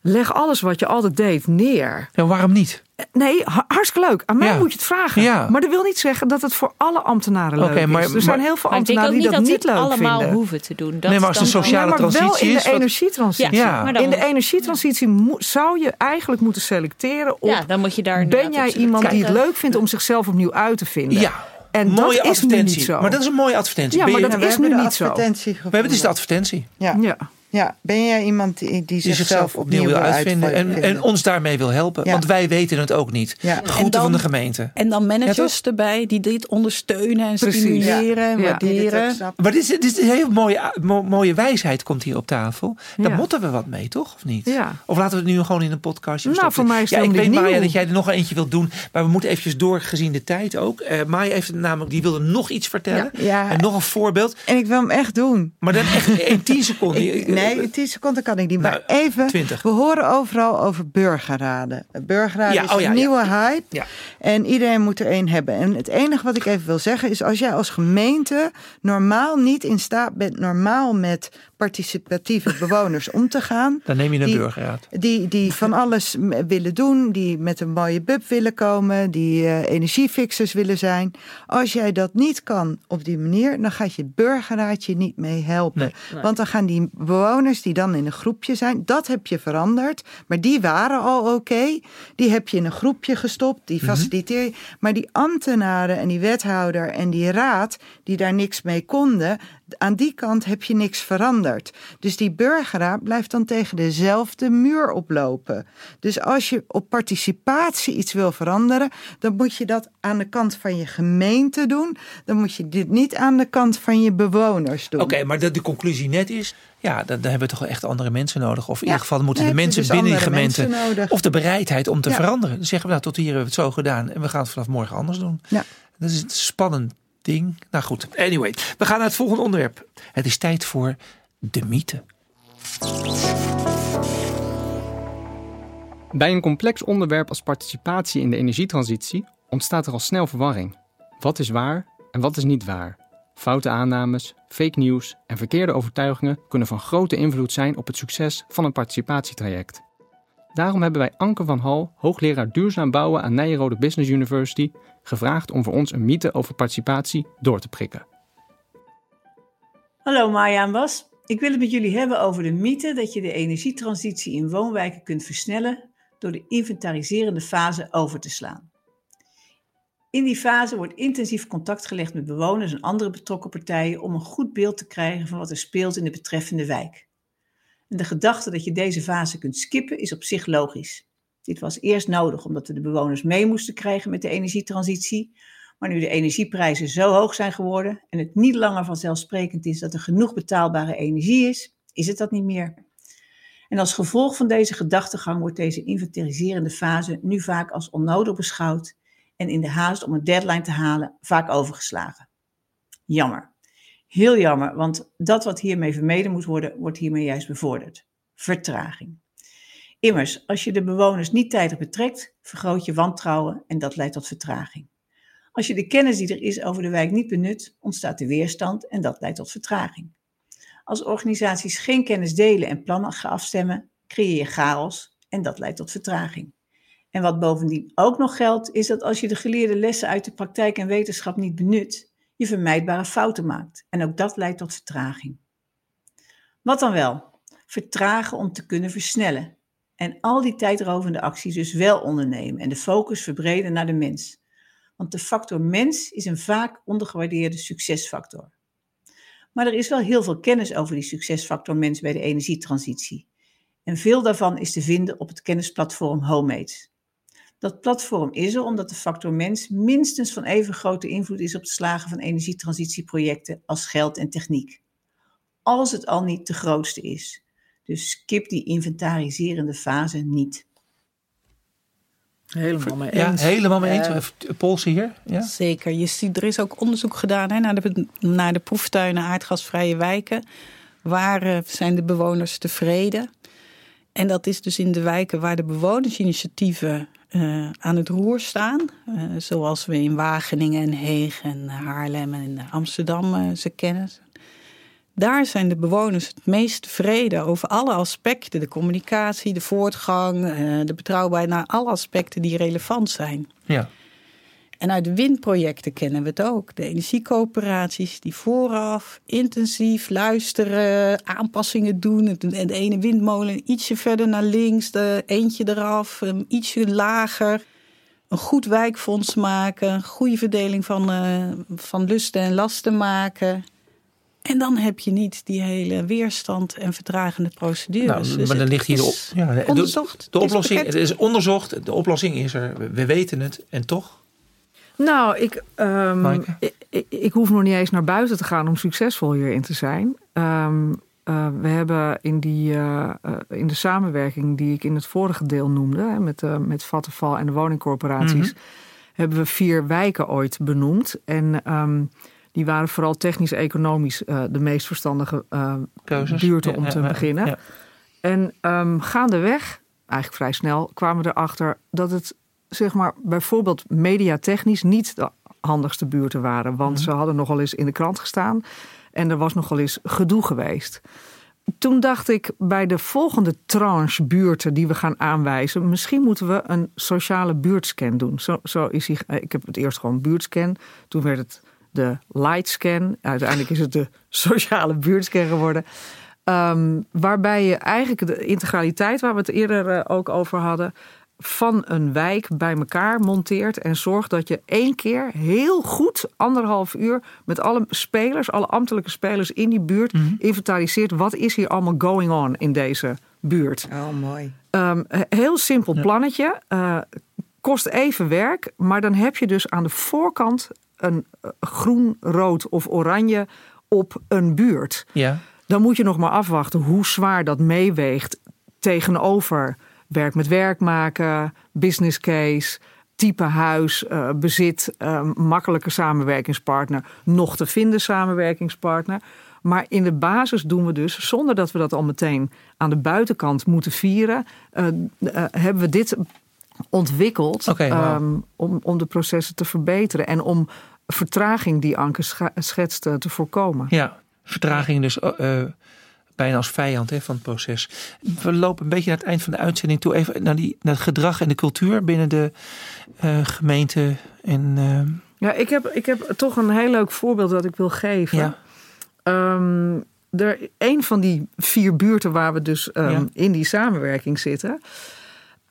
leg alles wat je altijd deed neer. Ja, waarom niet? Nee, ha- hartstikke leuk. Aan mij Ja. moet je het vragen. Ja. Maar dat wil niet zeggen dat het voor alle ambtenaren leuk maar- is. Er zijn heel veel Maar ik denk ook ambtenaren niet die dat niet leuk allemaal vinden. hoeven te doen. Dat Nee, maar is als de dan wel- sociale ja, maar wel transitie in is de wat- energietransitie. Ja, Ja. maar In de energietransitie zou je eigenlijk moeten selecteren op... ja, dan moet je daar ben jij iemand die het leuk vindt om zichzelf opnieuw uit te vinden? Ja, En mooie dat is nu advertentie. niet zo. Maar dat is een mooie advertentie. Ja, maar dat is nu niet zo. we hebben dus de advertentie. Ja. Ja. Ja, ben jij iemand die, die Die zichzelf zichzelf opnieuw wil uitvinden en, en ons daarmee wil helpen. Ja. Want wij weten het ook niet. Ja. Groeten En dan- van de gemeente. En dan managers Ja, erbij die dit ondersteunen en Precies. stimuleren en Ja. waarderen. Maar dit is, dit is een hele mooie, mo- mooie wijsheid komt hier op tafel. Daar Ja. moeten we wat mee, toch? Of niet? Ja. Of laten we het nu gewoon in een podcastje Nou, voor mij is het Ja, ik weet Maya nieuw. dat jij er nog eentje wilt doen. Maar we moeten eventjes door gezien de tijd ook. Eh Maya heeft namelijk, die wilde nog iets vertellen. Ja, ja. En nog een voorbeeld. En ik wil hem echt doen. Maar dan echt in 10 seconden. Ik- nee, in 10 seconden kan ik niet. Maar Nou, even, 20. we horen overal over burgerraden. Burgerraden Ja, is oh een ja. nieuwe hype. En iedereen moet er één hebben. En het enige wat ik even wil zeggen is... als jij als gemeente normaal niet in staat bent... normaal met participatieve bewoners om te gaan... Dan neem je een Die- burgerraad. Die, die van alles willen doen, die met een mooie bub willen komen, die eh, energiefixers willen zijn. Als jij dat niet kan op die manier, dan gaat je burgerraad je niet mee helpen. Want dan gaan die bewoners die dan in een groepje zijn, dat heb je veranderd. Maar die waren al oké. Die heb je in een groepje gestopt, die faciliteer je. Maar die ambtenaren en die wethouder en die raad, die daar niks mee konden, aan die kant heb je niks veranderd. Dus die burgerraad blijft dan tegen dezelfde muur oplopen. Dus als je op participatie iets wil veranderen, dan moet je dat aan de kant van je gemeente doen. Dan moet je dit niet aan de kant van je bewoners doen. Oké, maar de, de conclusie net is... Ja, dan, dan hebben we toch echt andere mensen nodig. Of in Ja, ieder geval moeten de mensen dus binnen die andere gemeente... Of de bereidheid om te Ja. veranderen. Dan zeggen we, nou, tot hier hebben we het zo gedaan. En we gaan het vanaf morgen anders doen. Ja. Dat is een spannend ding. Nou goed, anyway. We gaan naar het volgende onderwerp. Het is tijd voor de mythe. Bij een complex onderwerp als participatie in de energietransitie ontstaat er al snel verwarring. Wat is waar en wat is niet waar? Foute aannames, fake nieuws en verkeerde overtuigingen kunnen van grote invloed zijn op het succes van een participatietraject. Daarom hebben wij Anke van Hal, hoogleraar duurzaam bouwen aan Nijrode Business University, gevraagd om voor ons een mythe over participatie door te prikken. Hallo Maya en Bas. Ik wil het met jullie hebben over de mythe dat je de energietransitie in woonwijken kunt versnellen door de inventariserende fase over te slaan. In die fase wordt intensief contact gelegd met bewoners en andere betrokken partijen om een goed beeld te krijgen van wat er speelt in de betreffende wijk. En de gedachte dat je deze fase kunt skippen is op zich logisch. Dit was eerst nodig omdat we de bewoners mee moesten krijgen met de energietransitie, maar nu de energieprijzen zo hoog zijn geworden en het niet langer vanzelfsprekend is dat er genoeg betaalbare energie is, is het dat niet meer. En als gevolg van deze gedachtegang wordt deze inventariserende fase nu vaak als onnodig beschouwd en in de haast om een deadline te halen vaak overgeslagen. Jammer. Heel jammer, want dat wat hiermee vermeden moet worden, wordt hiermee juist bevorderd. Vertraging. Immers, als je de bewoners niet tijdig betrekt, vergroot je wantrouwen en dat leidt tot vertraging. Als je de kennis die er is over de wijk niet benut, ontstaat de weerstand en dat leidt tot vertraging. Als organisaties geen kennis delen en plannen gaan afstemmen, creëer je chaos en dat leidt tot vertraging. En wat bovendien ook nog geldt, is dat als je de geleerde lessen uit de praktijk en wetenschap niet benut, je vermijdbare fouten maakt. En ook dat leidt tot vertraging. Wat dan wel? Vertragen om te kunnen versnellen. En al die tijdrovende acties dus wel ondernemen en de focus verbreden naar de mens. Want de factor mens is een vaak ondergewaardeerde succesfactor. Maar er is wel heel veel kennis over die succesfactor mens bij de energietransitie. En veel daarvan is te vinden op het kennisplatform HomeAid. Dat platform is er omdat de factor mens minstens van even grote invloed is op het slagen van energietransitieprojecten als geld en techniek. Als het al niet de grootste is. Dus skip die inventariserende fase niet. Helemaal mee eens. Ja, helemaal mee eens. Uh, Polsen hier? Ja? Zeker. Je ziet, er is ook onderzoek gedaan hè, naar, de, naar de proeftuinen aardgasvrije wijken. Waar uh, zijn de bewoners tevreden? En dat is dus in de wijken waar de bewonersinitiatieven uh, aan het roer staan. zoals we in Wageningen en Heeg en Haarlem en Amsterdam ze kennen. Daar zijn de bewoners het meest tevreden over alle aspecten. De communicatie, de voortgang, eh, de betrouwbaarheid naar alle aspecten die relevant zijn. Ja. En uit de windprojecten kennen we het ook. De energiecoöperaties die vooraf intensief luisteren, aanpassingen doen. De ene windmolen ietsje verder naar links, de eentje eraf, ietsje lager. Een goed wijkfonds maken, goede verdeling van, uh, van lusten en lasten maken. En dan heb je niet die hele weerstand en vertragende procedures. Nou, dus maar dan ligt hier de, ja, de, onderzocht, de, oplossing. Het is onderzocht, de oplossing is er. We weten het en toch. Nou, ik, um, ik, ik, hoef nog niet eens naar buiten te gaan om succesvol hierin te zijn. Um, uh, we hebben in, die, uh, uh, in de samenwerking die ik in het vorige deel noemde, hè, met, met Vattenfall en de woningcorporaties, mm -hmm. hebben we vier wijken ooit benoemd. En um, die waren vooral technisch-economisch uh, de meest verstandige uh, buurten ja, om te ja, beginnen. Ja. En um, gaandeweg, eigenlijk vrij snel, kwamen we erachter dat het zeg maar bijvoorbeeld mediatechnisch niet de handigste buurten waren. Want mm -hmm. ze hadden nogal eens in de krant gestaan en er was nogal eens gedoe geweest. Toen dacht ik bij de volgende tranche buurten die we gaan aanwijzen, misschien moeten we een sociale buurtscan doen. Zo, zo is hij, ik heb het eerst gewoon buurtscan, toen werd het de lightscan. Uiteindelijk is het de sociale buurtscan geworden. Um, waarbij je eigenlijk de integraliteit, waar we het eerder uh, ook over hadden, van een wijk bij elkaar monteert en zorgt dat je één keer heel goed, anderhalf uur, met alle spelers, alle ambtelijke spelers in die buurt, mm -hmm. inventariseert wat is hier allemaal going on in deze buurt. Oh, mooi. Um, heel simpel plannetje. Uh, kost even werk, maar dan heb je dus aan de voorkant een groen, rood of oranje op een buurt. Ja. Dan moet je nog maar afwachten hoe zwaar dat meeweegt tegenover werk met werk maken, business case, type huis, uh, bezit, uh, makkelijke samenwerkingspartner, nog te vinden samenwerkingspartner. Maar in de basis doen we dus, zonder dat we dat al meteen aan de buitenkant moeten vieren, uh, hebben we dit ontwikkeld okay, wow. um, om, om de processen te verbeteren. En om vertraging die Anke scha- schetst eh, te voorkomen. Ja, vertraging dus eh, eh, bijna als vijand hè, van het proces. We lopen een beetje naar het eind van de uitzending toe. Even naar, die, naar het gedrag en de cultuur binnen de eh, gemeente. En, Ja, ik heb, ik heb toch een heel leuk voorbeeld dat ik wil geven. ja, Ehm, er, een van die vier buurten waar we dus ehm, Ja. in die samenwerking zitten.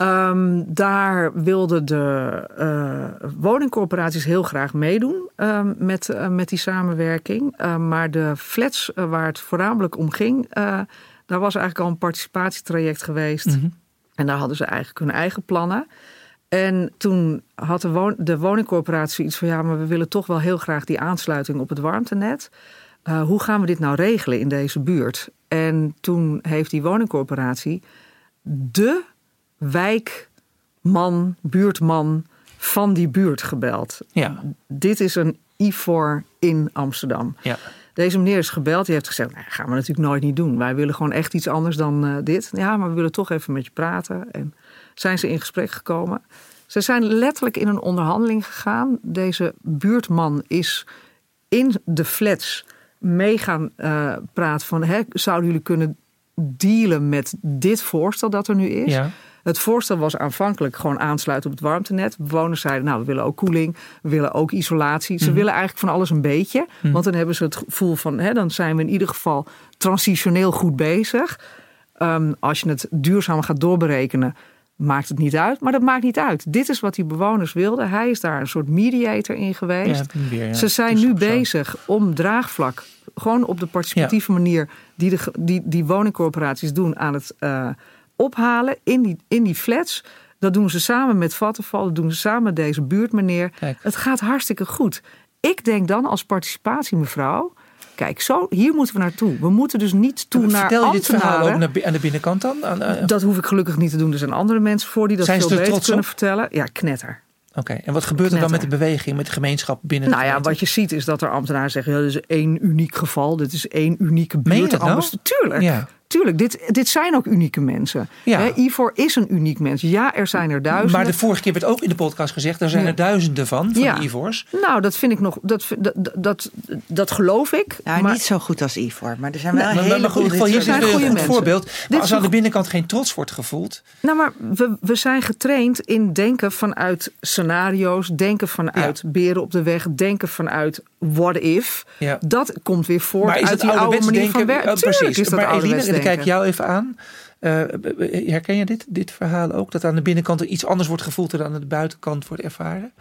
Ehm, daar wilden de eh, woningcorporaties heel graag meedoen ehm, met, eh, met die samenwerking. Ehm, maar de flats eh, waar het voornamelijk om ging, daar was eigenlijk al een participatietraject geweest. mhm. En daar hadden ze eigenlijk hun eigen plannen. En toen had de, won- de woningcorporatie iets van... ja, maar we willen toch wel heel graag die aansluiting op het warmtenet. Hoe gaan we dit nou regelen in deze buurt? En toen heeft die woningcorporatie de wijkman, buurtman van die buurt gebeld. ja, Dit is een IFOR in Amsterdam. ja. Deze meneer is gebeld. Die heeft gezegd: nou, gaan we natuurlijk nooit niet doen. Wij willen gewoon echt iets anders dan eh, dit. Ja, maar we willen toch even met je praten. En zijn ze in gesprek gekomen. Ze zijn letterlijk in een onderhandeling gegaan. Deze buurtman is in de flats mee gaan eh, praten van... Hè, zouden jullie kunnen dealen met dit voorstel dat er nu is? ja. Het voorstel was aanvankelijk gewoon aansluiten op het warmtenet. Bewoners zeiden, nou, we willen ook koeling, we willen ook isolatie. Ze Mhm. willen eigenlijk van alles een beetje. Mhm. Want dan hebben ze het gevoel van, hè, dan zijn we in ieder geval transitioneel goed bezig. Ehm, als je het duurzaam gaat doorberekenen, maakt het niet uit. Maar dat maakt niet uit. Dit is wat die bewoners wilden. Hij is daar een soort mediator in geweest. Ja, weer, ja. Ze zijn nu zo. bezig om draagvlak, gewoon op de participatieve manier die, de, die die woningcorporaties doen, aan het eh, ophalen in die, in die flats. Dat doen ze samen met Vattenfall, dat doen ze samen met deze buurtmeneer. Kijk. Het gaat hartstikke goed. Ik denk dan als participatie, mevrouw. Kijk, zo, hier moeten we naartoe. We moeten dus niet toe naar Vertel je dit verhaal ook naar, aan de binnenkant dan? Aan, eh, Dat hoef ik gelukkig niet te doen. Er zijn andere mensen voor die dat veel er beter kunnen op? vertellen. Ja, knetter. Oké, en wat gebeurt er dan met de beweging, met de gemeenschap binnen de Nou ja, wat je ziet is dat er ambtenaren zeggen: ja, dit is één uniek geval, dit is één unieke Meen je buurt. dat nou? Tuurlijk, Ja. Tuurlijk. Dit, dit zijn ook unieke mensen. Ja. Hè, Ivor is een uniek mens. Ja, er zijn er duizenden. Maar de vorige keer werd ook in de podcast gezegd, er zijn Ja. er duizenden van, van Ja. Ivors. Nou, dat vind ik nog, dat, dat, dat, dat geloof ik. Nou, maar niet zo goed als Ivor, maar er zijn wel Maar, een maar, maar heleboel goed, in ieder geval, hier dit zit soort- weer een goede goed mensen. voorbeeld. Dit als aan de een- binnenkant geen trots wordt gevoeld. Nou, maar we, we zijn getraind in denken vanuit scenario's, denken vanuit beren op de weg, denken vanuit what if. Ja. Dat komt weer voort Maar is uit het die oude manier denken? van werken. Oh, precies. is dat maar Eline, dan kijk ik denken. jou even aan. Eh, herken je dit, dit verhaal ook? Dat aan de binnenkant er iets anders wordt gevoeld dan aan de buitenkant wordt ervaren?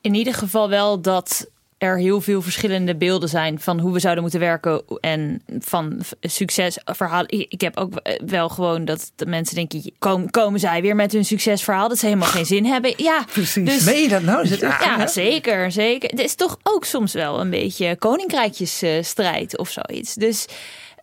in ieder geval wel dat er heel veel verschillende beelden zijn van hoe we zouden moeten werken en van succesverhalen. Ik heb ook wel gewoon dat de mensen denken, komen, komen zij weer met hun succesverhaal, dat ze helemaal geen zin hebben. Ja, Precies. Dus- Meen je dat nou? Is het ja, hè? zeker, zeker. Het is toch ook soms wel een beetje koninkrijkjesstrijd of zoiets. Dus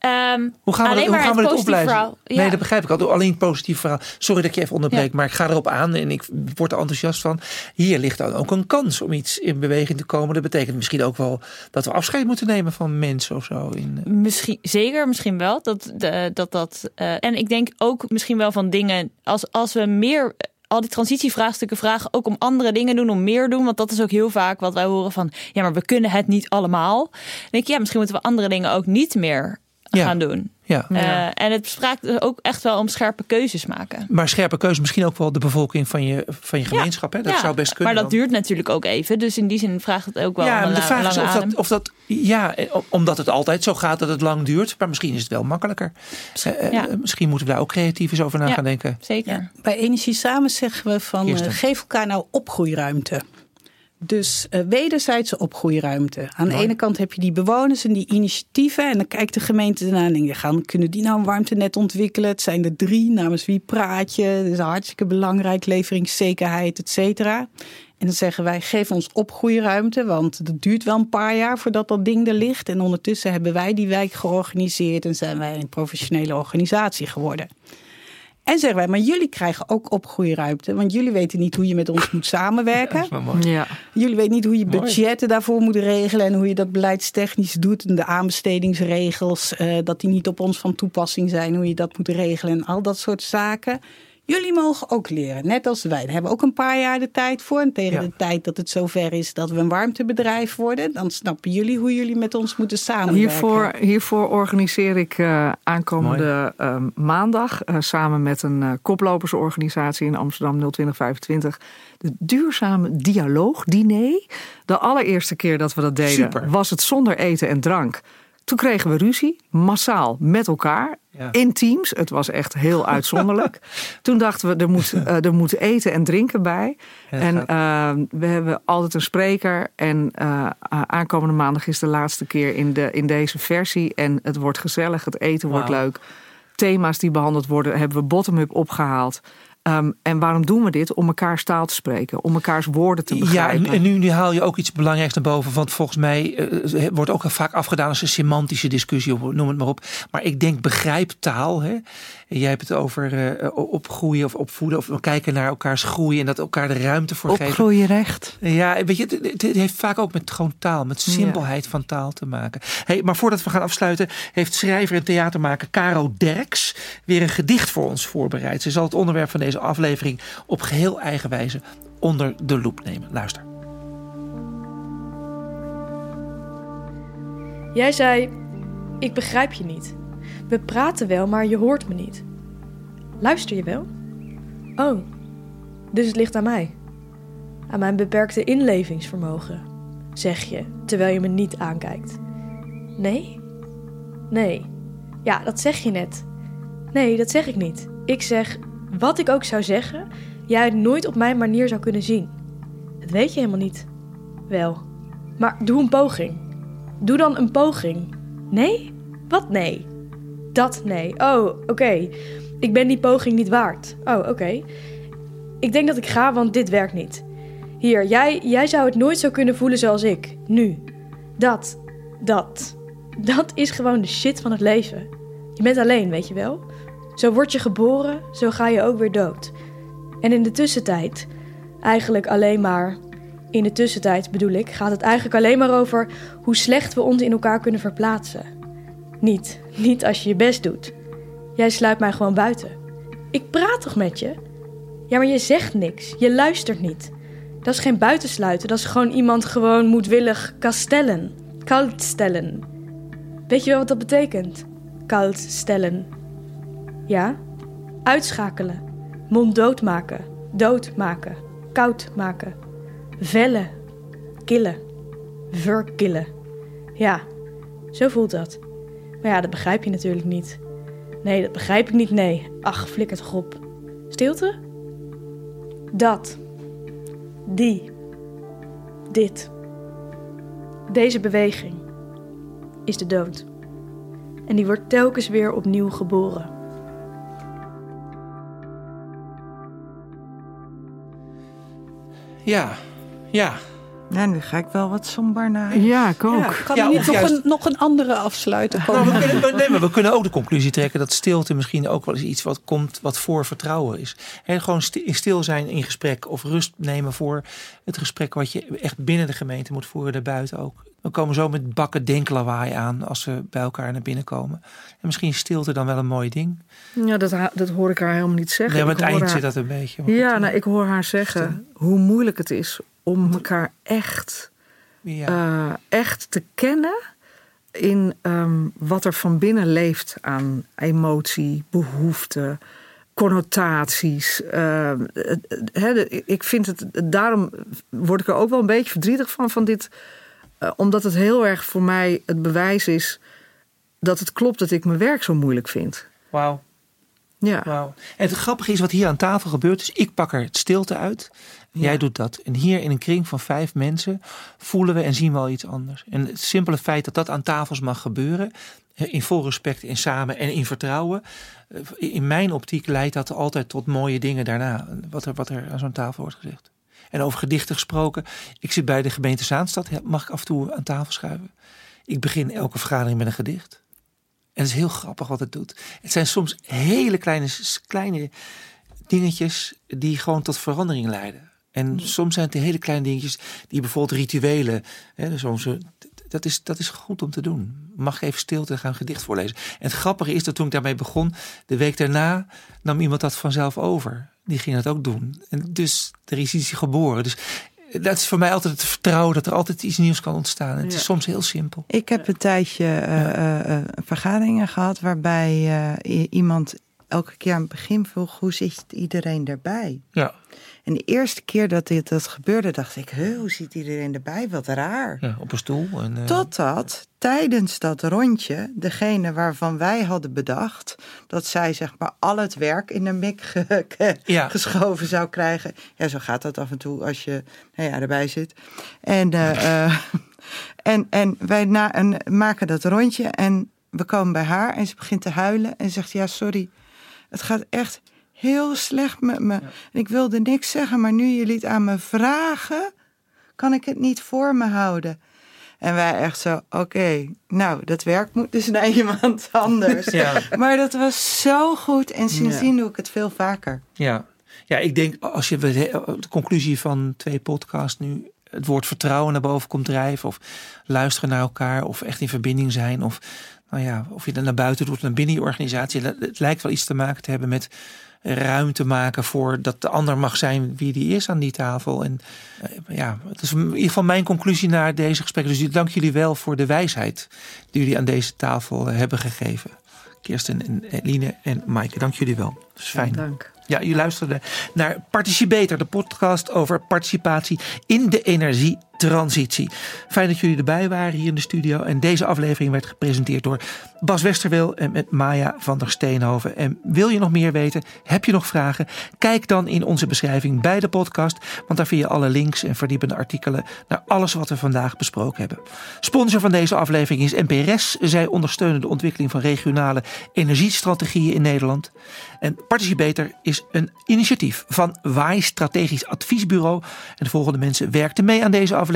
ehm, Hoe gaan we, dat, hoe gaan we het dit opleiden? Ja. Nee, dat begrijp ik al. Alleen het positief verhaal. Sorry dat ik je even onderbreek, Ja. maar ik ga erop aan en ik word er enthousiast van. Hier ligt dan ook een kans om iets in beweging te komen. Dat betekent misschien ook wel dat we afscheid moeten nemen van mensen of zo. In, Misschien, zeker, misschien wel. Dat, de, dat, dat, eh, en ik denk ook misschien wel van dingen. Als, als we meer al die transitievraagstukken vragen, ook om andere dingen doen, om meer doen. Want dat is ook heel vaak wat wij horen van. Ja, maar we kunnen het niet allemaal. Dan denk ik, ja, misschien moeten we andere dingen ook niet meer Ja. gaan doen. ja. Eh, en het spraakt ook echt wel om scherpe keuzes maken. Maar scherpe keuze, misschien ook wel de bevolking van je, van je gemeenschap. Hè? Dat Ja, zou best kunnen. Maar dat dan. duurt natuurlijk ook even. Dus in die zin vraagt het ook wel Ja, een de vraag is of dat, of dat. Ja, eh, omdat het altijd zo gaat dat het lang duurt. Maar misschien is het wel makkelijker. Eh, eh, Ja. Misschien moeten we daar ook creatief eens over na Ja. gaan denken. Zeker. Bij Energie Samen zeggen we van eh, geef elkaar nou opgroeiruimte. Dus eh, wederzijdse opgroeiruimte. Aan de ene kant heb je die bewoners en die initiatieven. En dan kijkt de gemeente ernaar en denkt, gaan, kunnen die nou een warmtenet ontwikkelen? Het zijn er drie, namens wie praat je? Dat is hartstikke belangrijk, leveringszekerheid, et cetera. En dan zeggen wij, geef ons opgroeiruimte, want dat duurt wel een paar jaar voordat dat ding er ligt. En ondertussen hebben wij die wijk georganiseerd en zijn wij een professionele organisatie geworden. En zeggen wij, maar jullie krijgen ook opgroeiruimte, want jullie weten niet hoe je met ons moet samenwerken. Ja. Jullie weten niet hoe je Mooi. budgetten daarvoor moet regelen en hoe je dat beleidstechnisch doet. En de aanbestedingsregels, eh, dat die niet op ons van toepassing zijn, hoe je dat moet regelen en al dat soort zaken. Jullie mogen ook leren, net als wij. Daar hebben we ook een paar jaar de tijd voor. En tegen Ja. de tijd dat het zover is dat we een warmtebedrijf worden, dan snappen jullie hoe jullie met ons moeten samenwerken. Hiervoor, hiervoor organiseer ik eh, aankomende eh, maandag eh, samen met een eh, koplopersorganisatie in Amsterdam 02025 de duurzame dialoog diner. De allereerste keer dat we dat deden Super. was het zonder eten en drank. Toen kregen we ruzie, massaal met elkaar. Ja. In teams, het was echt heel uitzonderlijk. Toen dachten we, er moet, eh, er moet eten en drinken bij. En dat En eh, we hebben altijd een spreker. En eh, aankomende maandag is de laatste keer in, de, in deze versie. En het wordt gezellig, het eten wordt leuk. Thema's die behandeld worden, hebben we bottom-up opgehaald. Ehm, en waarom doen we dit? Om mekaars taal te spreken, om mekaars woorden te Ja, begrijpen. en en nu, nu haal je ook iets belangrijks naar boven. Want volgens mij eh, wordt ook vaak afgedaan als een semantische discussie, noem het maar op. Maar ik denk begrijptaal. Hè? Jij hebt het over eh, opgroeien of opvoeden. Of kijken naar elkaars groei en dat elkaar de ruimte voor geven. Opgroeirecht. Ja, weet je, het, het- het heeft vaak ook met gewoon taal, met simpelheid van taal te maken. Hey, maar voordat we gaan afsluiten, heeft schrijver en theatermaker Caro Derks weer een gedicht voor ons voorbereid. Ze zal het onderwerp van deze aflevering op geheel eigen wijze onder de loep nemen. Luister. Jij zei: Ik begrijp je niet. We praten wel, maar je hoort me niet. Luister je wel? Oh, dus het ligt aan mij. Aan mijn beperkte inlevingsvermogen, zeg je, terwijl je me niet aankijkt. Nee? Nee. Ja, dat zeg je net. Nee, dat zeg ik niet. Ik zeg, wat ik ook zou zeggen, jij het nooit op mijn manier zou kunnen zien. Dat weet je helemaal niet. Wel. Maar doe een poging. Doe dan een poging. Nee? Wat nee? Dat nee. Oh, oké. Ik ben die poging niet waard. Oh, oké. Ik denk dat ik ga, want dit werkt niet. Hier, jij, jij zou het nooit zo kunnen voelen zoals ik. Nu. Dat. Dat. Dat is gewoon de shit van het leven. Je bent alleen, weet je wel? Zo word je geboren, zo ga je ook weer dood. En in de tussentijd, eigenlijk alleen maar in de tussentijd bedoel ik, gaat het eigenlijk alleen maar over hoe slecht we ons in elkaar kunnen verplaatsen. Niet, niet als je je best doet. Jij sluit mij gewoon buiten. Ik praat toch met je? Ja, maar je zegt niks. Je luistert niet. Dat is geen buitensluiten, dat is gewoon iemand gewoon moedwillig kastellen. Koud stellen. Weet je wel wat dat betekent? Koud stellen. Ja? Uitschakelen. Mond doodmaken. Doodmaken. Koud maken. Vellen. Killen. Verkillen. Ja, zo voelt dat. Maar ja, dat begrijp je natuurlijk niet. Nee, dat begrijp ik niet, nee. Ach, flikker toch op. Stilte? Dat. Die. Dit. Deze beweging is de dood. En die wordt telkens weer opnieuw geboren. Ja, ja. Nou, nu ga ik wel wat somber naar. Ja, ik ook. Ja. Kan Ja, er niet nog juist- een, nog een andere afsluiten komen? we, kunnen, we- nee, maar we kunnen ook de conclusie trekken dat stilte misschien ook wel eens iets wat komt wat voor vertrouwen is. En gewoon sti- stil zijn in gesprek of rust nemen voor het gesprek wat je echt binnen de gemeente moet voeren, daarbuiten ook. We komen zo met bakken denklawaai aan als we bij elkaar naar binnen komen. En misschien is stilte dan wel een mooi ding. Ja, dat, dat hoor ik haar helemaal niet zeggen. Nee, maar het eind haar- zit dat een beetje. Ja, goed, nou, ik hoor haar zeggen hoe moeilijk het is om elkaar echt, ja. eh, echt te kennen in ehm, wat er van binnen leeft aan emotie, behoefte, connotaties. Eh, de- ik vind het, daarom word ik er ook wel een beetje verdrietig van, van dit. eh, omdat het heel erg voor mij het bewijs is dat het klopt dat ik mijn werk zo moeilijk vind. Wauw. Ja. Wauw. En het grappige is wat hier aan tafel gebeurt. Dus ik pak er het stilte uit. Jij doet dat. En hier in een kring van vijf mensen voelen we en zien we al iets anders. En het simpele feit dat dat aan tafels mag gebeuren. In vol respect, in samen en in vertrouwen. eh, In mijn optiek leidt dat altijd tot mooie dingen daarna. Wat er, wat er aan zo'n tafel wordt gezegd. En over gedichten gesproken. Ik zit bij de gemeente Zaanstad. Mag ik af en toe aan tafel schuiven? Ik begin elke vergadering met een gedicht. En het is heel grappig wat het doet. Het zijn soms hele kleine, kleine dingetjes die gewoon tot verandering leiden. En soms zijn het de hele kleine dingetjes die bijvoorbeeld rituelen. Hè, dus zo'n zo- dat is, dat is goed om te doen. Mag ik even stilte gaan gedicht voorlezen? En het grappige is dat toen ik daarmee begon, de week daarna nam iemand dat vanzelf over. Die ging dat ook doen. En dus er is iets geboren. Dus dat is voor mij altijd het vertrouwen dat er altijd iets nieuws kan ontstaan. En het is soms heel simpel. Ik heb een tijdje uh, uh, vergaderingen gehad waarbij uh, iemand elke keer aan het begin vroeg: hoe zit iedereen erbij? Ja. En de eerste keer dat dit dat gebeurde, dacht ik: hoe ziet iedereen erbij? Wat raar. Ja, op een stoel. En, uh... Totdat tijdens dat rondje, degene waarvan wij hadden bedacht dat zij zeg maar al het werk in de mik ge ja. geschoven zou krijgen. Ja, zo gaat dat af en toe als je nou ja, erbij zit. En, uh, en, en wij na, en maken dat rondje en we komen bij haar en ze begint te huilen en zegt: Ja, sorry, het gaat echt heel slecht met me. Ik wilde niks zeggen, maar nu jullie het aan me vragen, kan ik het niet voor me houden. En wij echt zo, oké, nou, dat werk moet dus naar iemand anders. Ja. Maar dat was zo goed en sindsdien doe ik het veel vaker. Ja. ja, ik denk als je de conclusie van twee podcasts nu het woord vertrouwen naar boven komt drijven, of luisteren naar elkaar, of echt in verbinding zijn, of nou ja, of je dan naar buiten doet, naar binnen je organisatie. Het lijkt wel iets te maken te hebben met ruimte maken voor dat de ander mag zijn wie die is aan die tafel. En eh, ja, het is in ieder geval mijn conclusie naar deze gesprekken. Dus dank jullie wel voor de wijsheid die jullie aan deze tafel eh, hebben gegeven. Kirsten en Eline en Maaike, dank jullie wel. Dat is fijn. dank. Ja, u luisterde naar Participeter, de podcast over participatie in de energietransitie. Fijn dat jullie erbij waren hier in de studio. En deze aflevering werd gepresenteerd door Bas Westerwil en met Maya van der Steenhoven. En wil je nog meer weten? Heb je nog vragen? Kijk dan in onze beschrijving bij de podcast, want daar vind je alle links en verdiepende artikelen naar alles wat we vandaag besproken hebben. Sponsor van deze aflevering is NPRS. Zij ondersteunen de ontwikkeling van regionale energiestrategieën in Nederland. En Participator is een initiatief van WAI Strategisch Adviesbureau. En de volgende mensen werkten mee aan deze aflevering.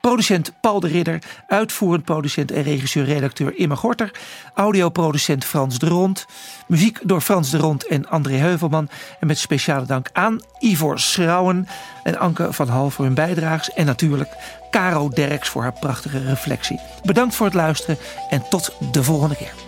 Producent Paul de Ridder, uitvoerend producent en regisseur-redacteur Imma Gorter, audioproducent Frans de Rond, muziek door Frans de Rond en André Heuvelman. En met speciale dank aan Ivor Schrouwen en Anke van Hal voor hun bijdrages. En natuurlijk Caro Derks voor haar prachtige reflectie. Bedankt voor het luisteren en tot de volgende keer.